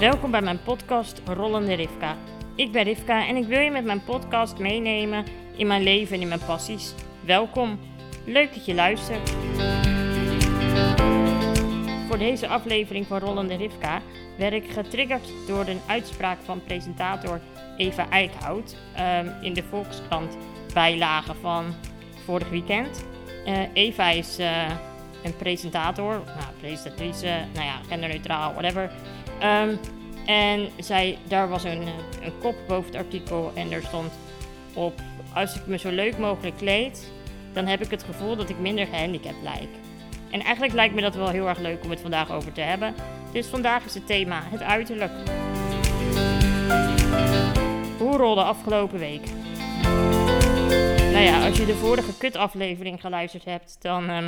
Welkom bij mijn podcast Rollende Rivka. Ik ben Rivka en ik wil je met mijn podcast meenemen in mijn leven en in mijn passies. Welkom, leuk dat je luistert. Voor deze aflevering van Rollende Rivka werd ik getriggerd door een uitspraak van presentator Eva Eickhout um, in de Volkskrant bijlage van vorig weekend. Uh, Eva is uh, een presentator, nou, presentatrice, nou ja, genderneutraal, whatever. Um, en zij, daar was een, een kop boven het artikel en er stond op: Als ik me zo leuk mogelijk kleed, dan heb ik het gevoel dat ik minder gehandicapt lijk. En eigenlijk lijkt me dat wel heel erg leuk om het vandaag over te hebben. Dus vandaag is het thema het uiterlijk. Hoe rolde afgelopen week? Nou ja, als je de vorige kut-aflevering geluisterd hebt, dan. Uh,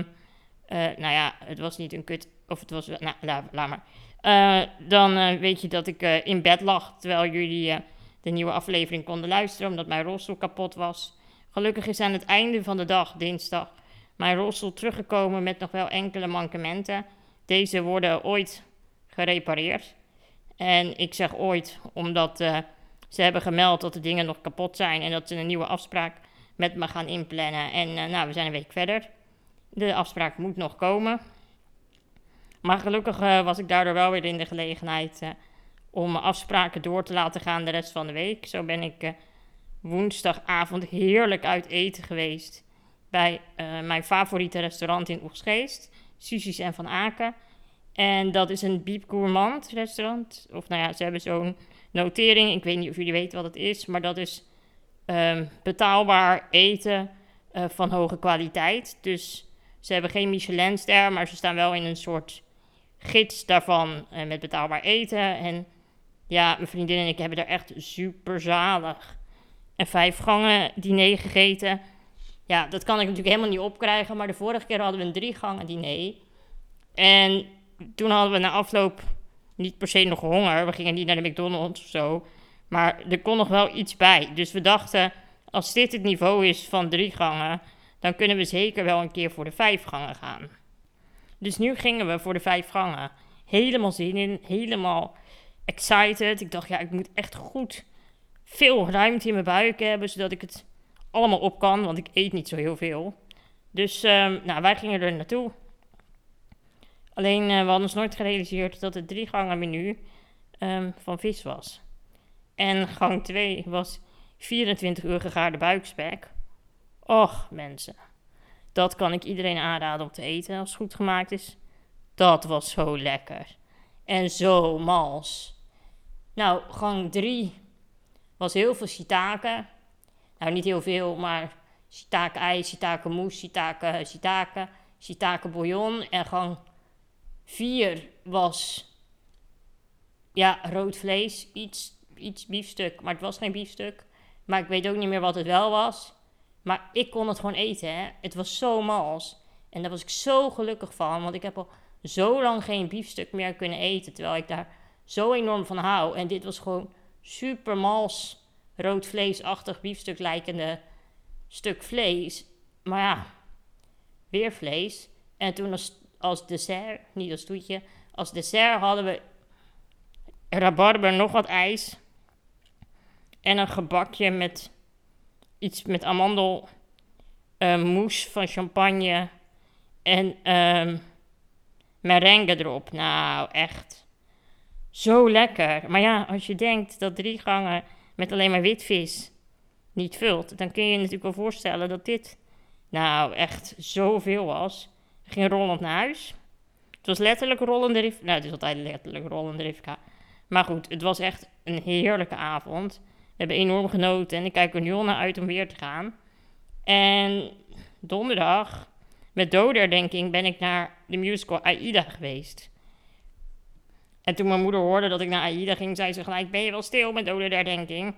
nou ja, het was niet een kut. Of het was. Nou, laat, maar. Uh, dan uh, weet je dat ik in bed lag terwijl jullie de nieuwe aflevering konden luisteren, omdat mijn rolstoel kapot was. Gelukkig is aan het einde van de dag, dinsdag, mijn rolstoel teruggekomen met nog wel enkele mankementen. Deze worden ooit gerepareerd. En ik zeg ooit omdat ze hebben gemeld dat de dingen nog kapot zijn en dat ze een nieuwe afspraak met me gaan inplannen. En nou, we zijn een week verder. De afspraak moet nog komen. Maar gelukkig uh, was ik daardoor wel weer in de gelegenheid uh, om afspraken door te laten gaan de rest van de week. Zo ben ik uh, woensdagavond heerlijk uit eten geweest bij mijn favoriete restaurant in Oegstgeest, Suzy's en Van Aken. En dat is een Biep Gourmand restaurant. Of nou ja, ze hebben zo'n notering. Ik weet niet of jullie weten wat het is, maar dat is um, betaalbaar eten van hoge kwaliteit. Dus ze hebben geen Michelinster, maar ze staan wel in een soort gids daarvan uh, met betaalbaar eten. En ja, mijn vriendin en ik hebben daar echt super zalig en vijf gangen diner gegeten. Ja, dat kan ik natuurlijk helemaal niet opkrijgen, maar de vorige keer hadden we een drie gangen diner. En toen hadden we na afloop niet per se nog honger. We gingen niet naar de McDonald's of zo. Maar er kon nog wel iets bij. Dus we dachten, als dit het niveau is van drie gangen, dan kunnen we zeker wel een keer voor de vijf gangen gaan. Dus nu gingen we voor de vijf gangen. Helemaal zin in, helemaal excited. Ik dacht, ja, ik moet echt goed veel ruimte in mijn buik hebben, zodat ik het allemaal op kan, want ik eet niet zo heel veel. Dus um, nou, wij gingen er naartoe. Alleen uh, we hadden ons nooit gerealiseerd dat het drie gangen menu um, van vis was. En gang 2 was 24 uur gegaarde buikspek. Och, mensen. Dat kan ik iedereen aanraden om te eten als het goed gemaakt is. Dat was zo lekker. En zo mals. Nou, gang 3 was heel veel shiitake. Nou, niet heel veel, maar shiitake ijs, shiitake mousse, shiitake, shiitake, shiitake bouillon. En gang 4 was, ja, rood vlees, iets, iets biefstuk, maar het was geen biefstuk. Maar ik weet ook niet meer wat het wel was. Maar ik kon het gewoon eten. Hè. Het was zo mals. En daar was ik zo gelukkig van. Want ik heb al zo lang geen biefstuk meer kunnen eten. Terwijl ik daar zo enorm van hou. En dit was gewoon super mals, rood vleesachtig biefstuk lijkende stuk vlees. Maar ja, weer vlees. En toen als, als dessert, niet als toetje, als dessert hadden we rabarber, nog wat ijs. En een gebakje met iets met amandel, uh, mousse van champagne en um, merengue erop. Nou, echt zo lekker. Maar ja, als je denkt dat drie gangen met alleen maar witvis niet vult, dan kun je je natuurlijk wel voorstellen dat dit nou echt zoveel was. Ging rollend naar huis. Het was letterlijk rollende rivka. Nou, het is altijd letterlijk rollende rivka. Maar goed, het was echt een heerlijke avond hebben enorm genoten en ik kijk er nu al naar uit om weer te gaan. En donderdag, met doderdenking, ben ik naar de musical Aida geweest. En toen mijn moeder hoorde dat ik naar Aida ging, zei ze gelijk: Ben je wel stil met doderdenking?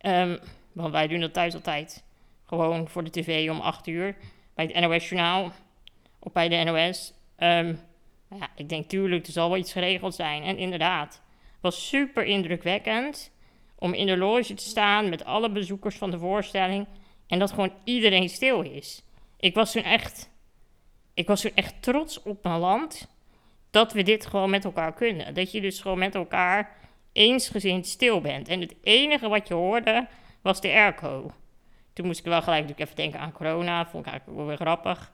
Um, want wij doen dat thuis altijd. Gewoon voor de tv om 8 uur. Bij het NOS-journaal. Of bij de NOS. Um, ja, ik denk tuurlijk, er zal wel iets geregeld zijn. En inderdaad, was super indrukwekkend om in de loge te staan met alle bezoekers van de voorstelling en dat gewoon iedereen stil is. Ik was toen echt, ik was toen echt trots op mijn land. dat we dit gewoon met elkaar kunnen. Dat je dus gewoon met elkaar eensgezind stil bent. En het enige wat je hoorde was de airco. Toen moest ik wel gelijk even denken aan corona. Vond ik eigenlijk wel weer grappig.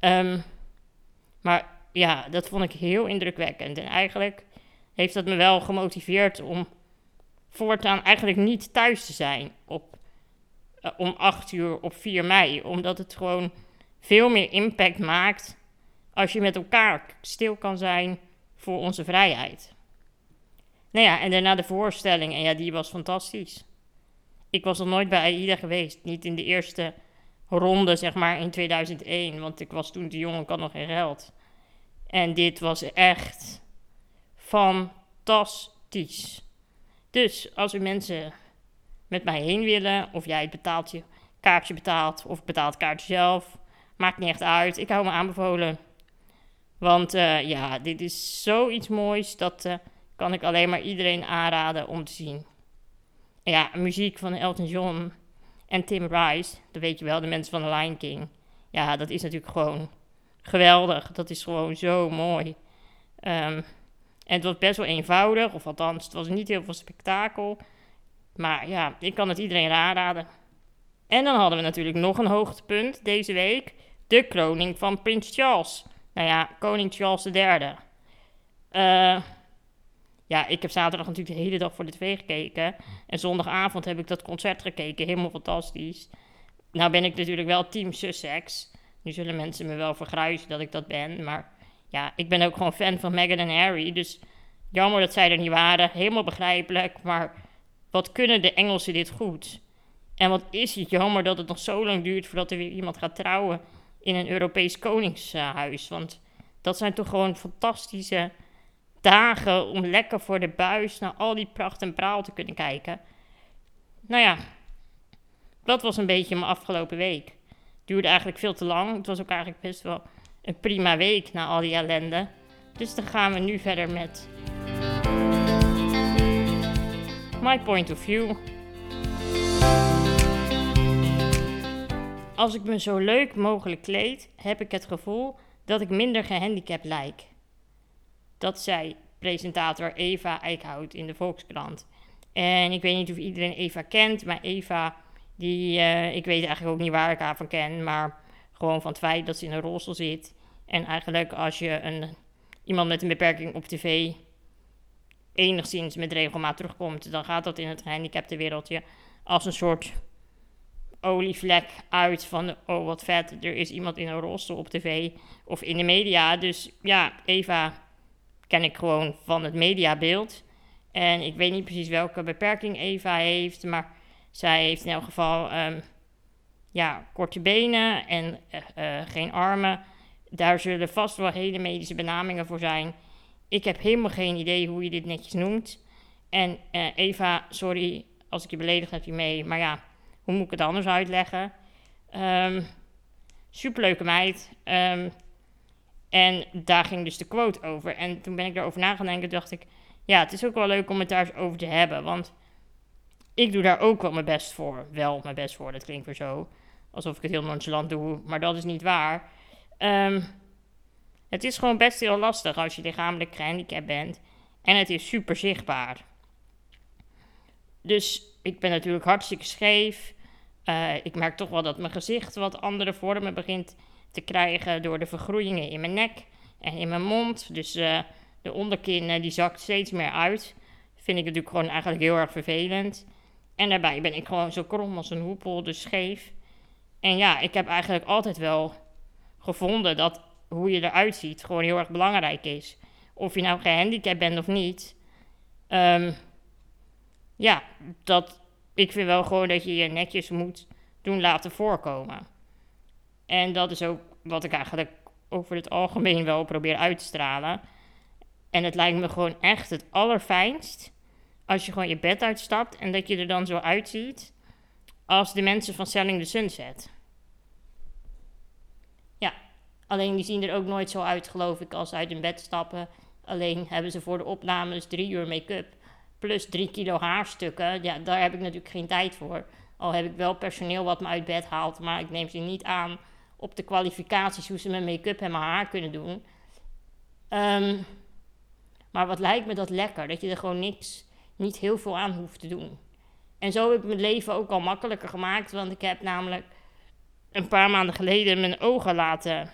Ehm, maar ja, dat vond ik heel indrukwekkend. En eigenlijk heeft dat me wel gemotiveerd om voortaan eigenlijk niet thuis te zijn op, uh, om 8 uur op 4 mei. Omdat het gewoon veel meer impact maakt als je met elkaar stil kan zijn voor onze vrijheid. Nou ja, en daarna de voorstelling. En ja, die was fantastisch. Ik was nog nooit bij AIDA geweest. Niet in de eerste ronde, zeg maar, in 2001. Want ik was toen te jong en ik had nog geen geld. En dit was echt fantastisch. Dus als u mensen met mij heen willen, of jij het betaalt je kaartje betaalt, of betaalt het kaartje zelf, maakt niet echt uit. Ik hou me aanbevolen. Want uh, ja, dit is zoiets moois. Dat uh, kan ik alleen maar iedereen aanraden om te zien. ja, muziek van Elton John en Tim Rice. Dat weet je wel, de mensen van The Lion King. Ja, dat is natuurlijk gewoon geweldig. Dat is gewoon zo mooi. Um, en het was best wel eenvoudig. Of althans, het was niet heel veel spektakel. Maar ja, ik kan het iedereen aanraden. En dan hadden we natuurlijk nog een hoogtepunt deze week. De kroning van Prins Charles nou ja, koning Charles III. Uh, eh, ja, ik heb zaterdag natuurlijk de hele dag voor de tv gekeken. En zondagavond heb ik dat concert gekeken. Helemaal fantastisch. Nou ben ik natuurlijk wel team Sussex. Nu zullen mensen me wel vergruizen dat ik dat ben. Maar ja, ik ben ook gewoon fan van Meghan en Harry. Dus jammer dat zij er niet waren. Helemaal begrijpelijk. Maar wat kunnen de Engelsen dit goed? En wat is het jammer dat het nog zo lang duurt voordat er weer iemand gaat trouwen in een Europees koningshuis. Want dat zijn toch gewoon fantastische dagen om lekker voor de buis naar al die pracht en praal te kunnen kijken. Nou ja, dat was een beetje mijn afgelopen week. Duurde eigenlijk veel te lang. Het was ook eigenlijk best wel een prima week na al die ellende. Dus dan gaan we nu verder met My Point of View. Als ik me zo leuk mogelijk kleed, heb ik het gevoel dat ik minder gehandicapt lijk. Dat zei presentator Eva Eickhout in de Volkskrant. En ik weet niet of iedereen Eva kent, maar Eva, die, uh, ik weet eigenlijk ook niet waar ik haar van ken, maar gewoon van het feit dat ze in een rolstoel zit. En eigenlijk als je een, iemand met een beperking op tv enigszins met regelmaat terugkomt, dan gaat dat in het gehandicapte wereldje als een soort olievlek uit van, oh wat vet, er is iemand in een rolstoel op tv of in de media. Dus ja, Eva ken ik gewoon van het mediabeeld. En ik weet niet precies welke beperking Eva heeft, maar zij heeft in elk geval um, ja, korte benen en uh, geen armen. Daar zullen vast wel hele medische benamingen voor zijn. Ik heb helemaal geen idee hoe je dit netjes noemt. En uh, Eva, sorry als ik je beledigd heb hiermee, maar ja, hoe moet ik het anders uitleggen? Um, superleuke meid. Um, en daar ging dus de quote over. En toen ben ik daarover na gaan denken, dacht ik... Ja, het is ook wel leuk om het daar eens over te hebben. Want ik doe daar ook wel mijn best voor. Wel mijn best voor, dat klinkt weer zo. Alsof ik het heel nonchalant doe, maar dat is niet waar. Um, het is gewoon best heel lastig als je lichamelijk gehandicapt bent. En het is super zichtbaar. Dus ik ben natuurlijk hartstikke scheef. Uh, ik merk toch wel dat mijn gezicht wat andere vormen begint te krijgen door de vergroeien in mijn nek en in mijn mond. Dus uh, de onderkin uh, die zakt steeds meer uit. Vind ik natuurlijk gewoon eigenlijk heel erg vervelend. En daarbij ben ik gewoon zo krom als een hoepel, dus scheef. En ja, ik heb eigenlijk altijd wel gevonden dat hoe je eruit ziet gewoon heel erg belangrijk is. Of je nou gehandicapt bent of niet. Um, ja, dat, ik vind wel gewoon dat je je netjes moet doen laten voorkomen. En dat is ook wat ik eigenlijk over het algemeen wel probeer uit te stralen. En het lijkt me gewoon echt het allerfijnst als je gewoon je bed uitstapt en dat je er dan zo uitziet als de mensen van Selling the Sunset. Alleen die zien er ook nooit zo uit, geloof ik, als ze uit hun bed stappen. Alleen hebben ze voor de opnames drie uur make-up plus drie kilo haarstukken. Ja, daar heb ik natuurlijk geen tijd voor. Al heb ik wel personeel wat me uit bed haalt, maar ik neem ze niet aan op de kwalificaties hoe ze mijn make-up en mijn haar kunnen doen. Ehm, maar wat lijkt me dat lekker, dat je er gewoon niks, niet heel veel aan hoeft te doen. En zo heb ik mijn leven ook al makkelijker gemaakt, want ik heb namelijk een paar maanden geleden mijn ogen laten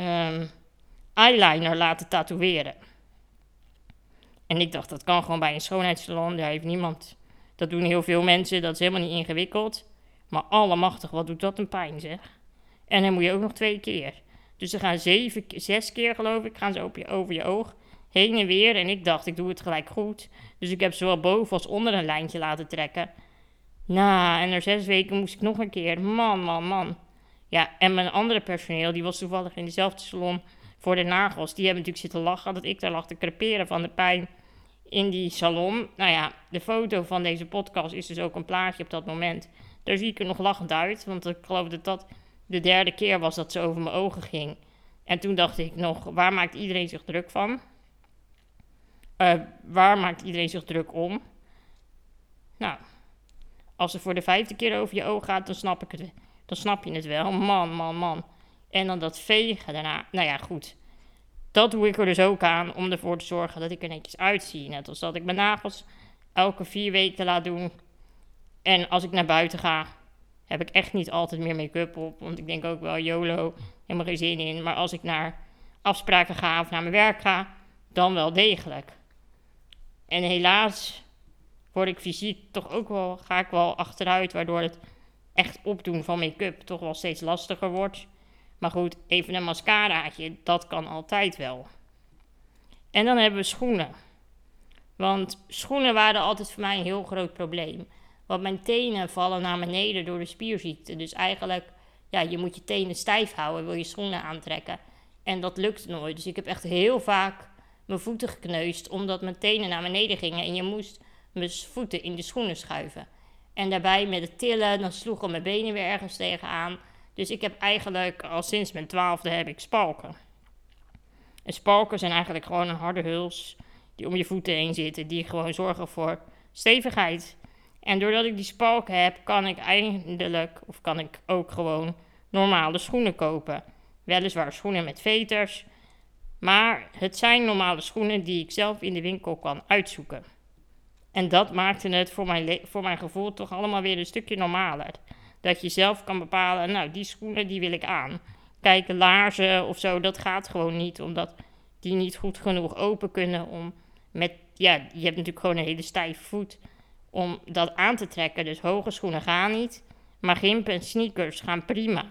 um, eyeliner laten tatoeëren. En ik dacht, dat kan gewoon bij een schoonheidssalon. Daar heeft niemand. Dat doen heel veel mensen. Dat is helemaal niet ingewikkeld. Maar allemachtig, wat doet dat een pijn, zeg. En dan moet je ook nog twee keer. Dus ze gaan zeven, zes keer, geloof ik, gaan ze over je, over je oog. Heen en weer. En ik dacht, ik doe het gelijk goed. Dus ik heb zowel boven als onder een lijntje laten trekken. Nou, en na zes weken moest ik nog een keer. Man, man, man. Ja, en mijn andere personeel, die was toevallig in dezelfde salon voor de nagels. Die hebben natuurlijk zitten lachen dat ik daar lag te creperen van de pijn in die salon. Nou ja, de foto van deze podcast is dus ook een plaatje op dat moment. Daar zie ik er nog lachend uit, want ik geloof dat dat de derde keer was dat ze over mijn ogen ging. En toen dacht ik nog, waar maakt iedereen zich druk van? Uh, waar maakt iedereen zich druk om? Nou, als ze voor de vijfde keer over je ogen gaat, dan snap ik het. Dan snap je het wel. Man, man, man. En dan dat vegen daarna. Nou ja, goed. Dat doe ik er dus ook aan om ervoor te zorgen dat ik er netjes uitzie. Net als dat ik mijn nagels elke vier weken laat doen. En als ik naar buiten ga, heb ik echt niet altijd meer make-up op. Want ik denk ook wel, YOLO, helemaal geen zin in. Maar als ik naar afspraken ga of naar mijn werk ga, dan wel degelijk. En helaas word ik fysiek toch ook wel, ga ik wel achteruit, waardoor het echt opdoen van make-up toch wel steeds lastiger wordt. Maar goed, even een mascaraatje, dat kan altijd wel. En dan hebben we schoenen. Want schoenen waren altijd voor mij een heel groot probleem. Want mijn tenen vallen naar beneden door de spierziekte. Dus eigenlijk, ja, je moet je tenen stijf houden, wil je schoenen aantrekken. En dat lukt nooit. Dus ik heb echt heel vaak mijn voeten gekneusd, omdat mijn tenen naar beneden gingen. En je moest mijn voeten in de schoenen schuiven. En daarbij met het tillen, dan sloegen mijn benen weer ergens tegenaan. Dus ik heb eigenlijk al sinds mijn twaalfde heb ik spalken. En spalken zijn eigenlijk gewoon een harde huls die om je voeten heen zitten, die gewoon zorgen voor stevigheid. En doordat ik die spalken heb, kan ik eindelijk, of kan ik ook gewoon normale schoenen kopen. Weliswaar schoenen met veters, maar het zijn normale schoenen die ik zelf in de winkel kan uitzoeken. En dat maakte het voor mijn, voor mijn gevoel toch allemaal weer een stukje normaler. Dat je zelf kan bepalen, nou, die schoenen die wil ik aan. Kijken, laarzen of zo, dat gaat gewoon niet, omdat die niet goed genoeg open kunnen om met, ja, je hebt natuurlijk gewoon een hele stijve voet om dat aan te trekken. Dus hoge schoenen gaan niet, maar gimpen en sneakers gaan prima.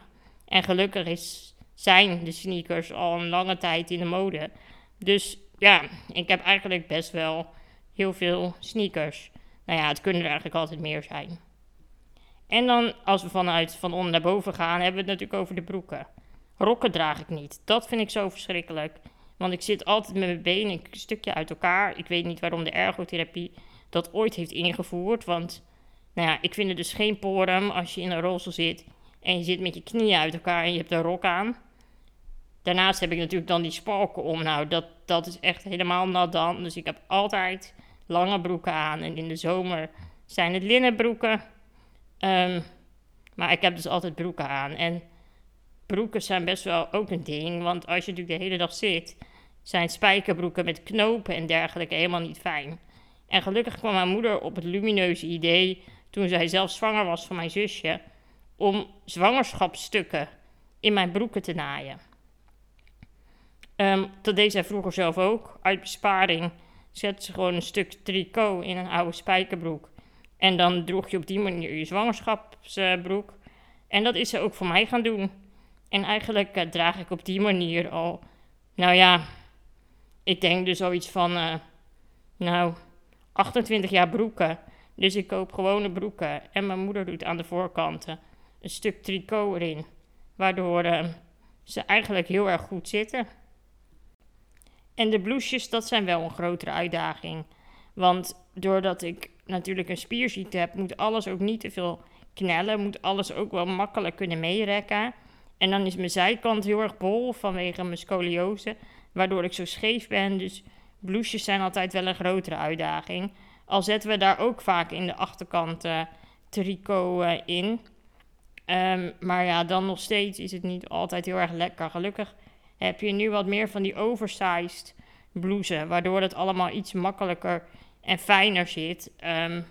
En gelukkig is, zijn de sneakers al een lange tijd in de mode. Dus ja, ik heb eigenlijk best wel heel veel sneakers. Nou ja, het kunnen er eigenlijk altijd meer zijn. En dan, als we vanuit van onder naar boven gaan, hebben we het natuurlijk over de broeken. Rokken draag ik niet. Dat vind ik zo verschrikkelijk. Want ik zit altijd met mijn benen een stukje uit elkaar. Ik weet niet waarom de ergotherapie dat ooit heeft ingevoerd. Want nou ja, ik vind het dus geen porum als je in een rolstoel zit en je zit met je knieën uit elkaar en je hebt een rok aan. Daarnaast heb ik natuurlijk dan die spalken om. Nou, dat, dat is echt helemaal nat dan. Dus ik heb altijd lange broeken aan. En in de zomer zijn het linnenbroeken. Um, maar ik heb dus altijd broeken aan. En broeken zijn best wel ook een ding. Want als je natuurlijk de hele dag zit, zijn spijkerbroeken met knopen en dergelijke helemaal niet fijn. En gelukkig kwam mijn moeder op het lumineuze idee, toen zij zelf zwanger was van mijn zusje, om zwangerschapsstukken in mijn broeken te naaien. Um, dat deed zij vroeger zelf ook, uit besparing zette ze gewoon een stuk tricot in een oude spijkerbroek. En dan droeg je op die manier je zwangerschapsbroek. En dat is ze ook voor mij gaan doen. En eigenlijk uh, draag ik op die manier al, nou ja, ik denk dus zoiets van, uh, nou, 28 jaar broeken. Dus ik koop gewone broeken. En mijn moeder doet aan de voorkanten een stuk tricot erin. Waardoor uh, ze eigenlijk heel erg goed zitten. En de blouses, dat zijn wel een grotere uitdaging. Want doordat ik natuurlijk een spierziekte heb, moet alles ook niet te veel knellen. Moet alles ook wel makkelijk kunnen meerekken. En dan is mijn zijkant heel erg bol vanwege mijn scoliose, waardoor ik zo scheef ben. Dus blouses zijn altijd wel een grotere uitdaging. Al zetten we daar ook vaak in de achterkant uh, tricot uh, in. Um, maar ja, dan nog steeds is het niet altijd heel erg lekker. Gelukkig heb je nu wat meer van die oversized blouse, waardoor het allemaal iets makkelijker en fijner zit. Ehm,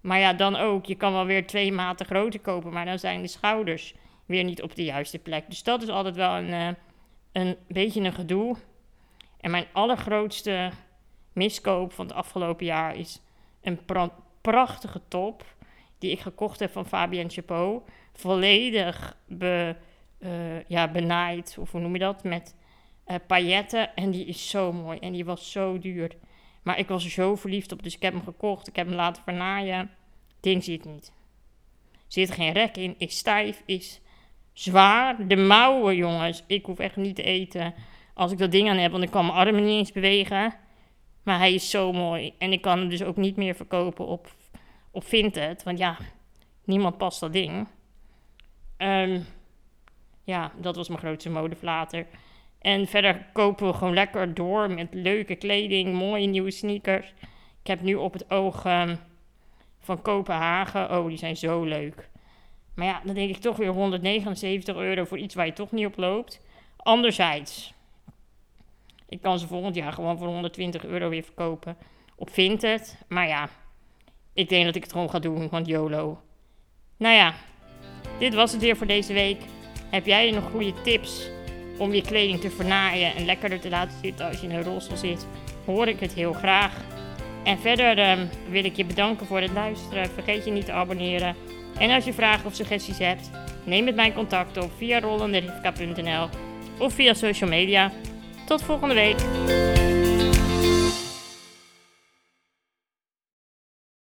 maar ja, dan ook, je kan wel weer twee maten groter kopen, maar dan zijn de schouders weer niet op de juiste plek. Dus dat is altijd wel een, uh, een beetje een gedoe. En mijn allergrootste miskoop van het afgelopen jaar is een prachtige top die ik gekocht heb van Fabien Chapeau. Volledig be, uh, ja, benaaid, of hoe noem je dat, met uh, pailletten. En die is zo mooi en die was zo duur. Maar ik was zo verliefd op, dus ik heb hem gekocht. Ik heb hem laten vernaaien. Ding zit niet. Zit geen rek in, is stijf, is zwaar. De mouwen, jongens. Ik hoef echt niet te eten als ik dat ding aan heb, want ik kan mijn armen niet eens bewegen. Maar hij is zo mooi. En ik kan hem dus ook niet meer verkopen op, op Vinted. Want ja, niemand past dat ding. Um, ja, dat was mijn grootste modeflater. En verder kopen we gewoon lekker door met leuke kleding, mooie nieuwe sneakers. Ik heb nu op het oog um, van Kopenhagen. Oh, die zijn zo leuk. Maar ja, dan denk ik toch weer 179 euro voor iets waar je toch niet op loopt. Anderzijds, ik kan ze volgend jaar gewoon voor 120 euro weer verkopen op Vinted. Maar ja, ik denk dat ik het gewoon ga doen, want YOLO. Nou ja, dit was het weer voor deze week. Heb jij nog goede tips om je kleding te vernaaien en lekkerder te laten zitten als je in een rolstoel zit? Hoor ik het heel graag. En verder um, wil ik je bedanken voor het luisteren. Vergeet je niet te abonneren. En als je vragen of suggesties hebt, neem met mij contact op via rollenderivka.nl of via social media. Tot volgende week.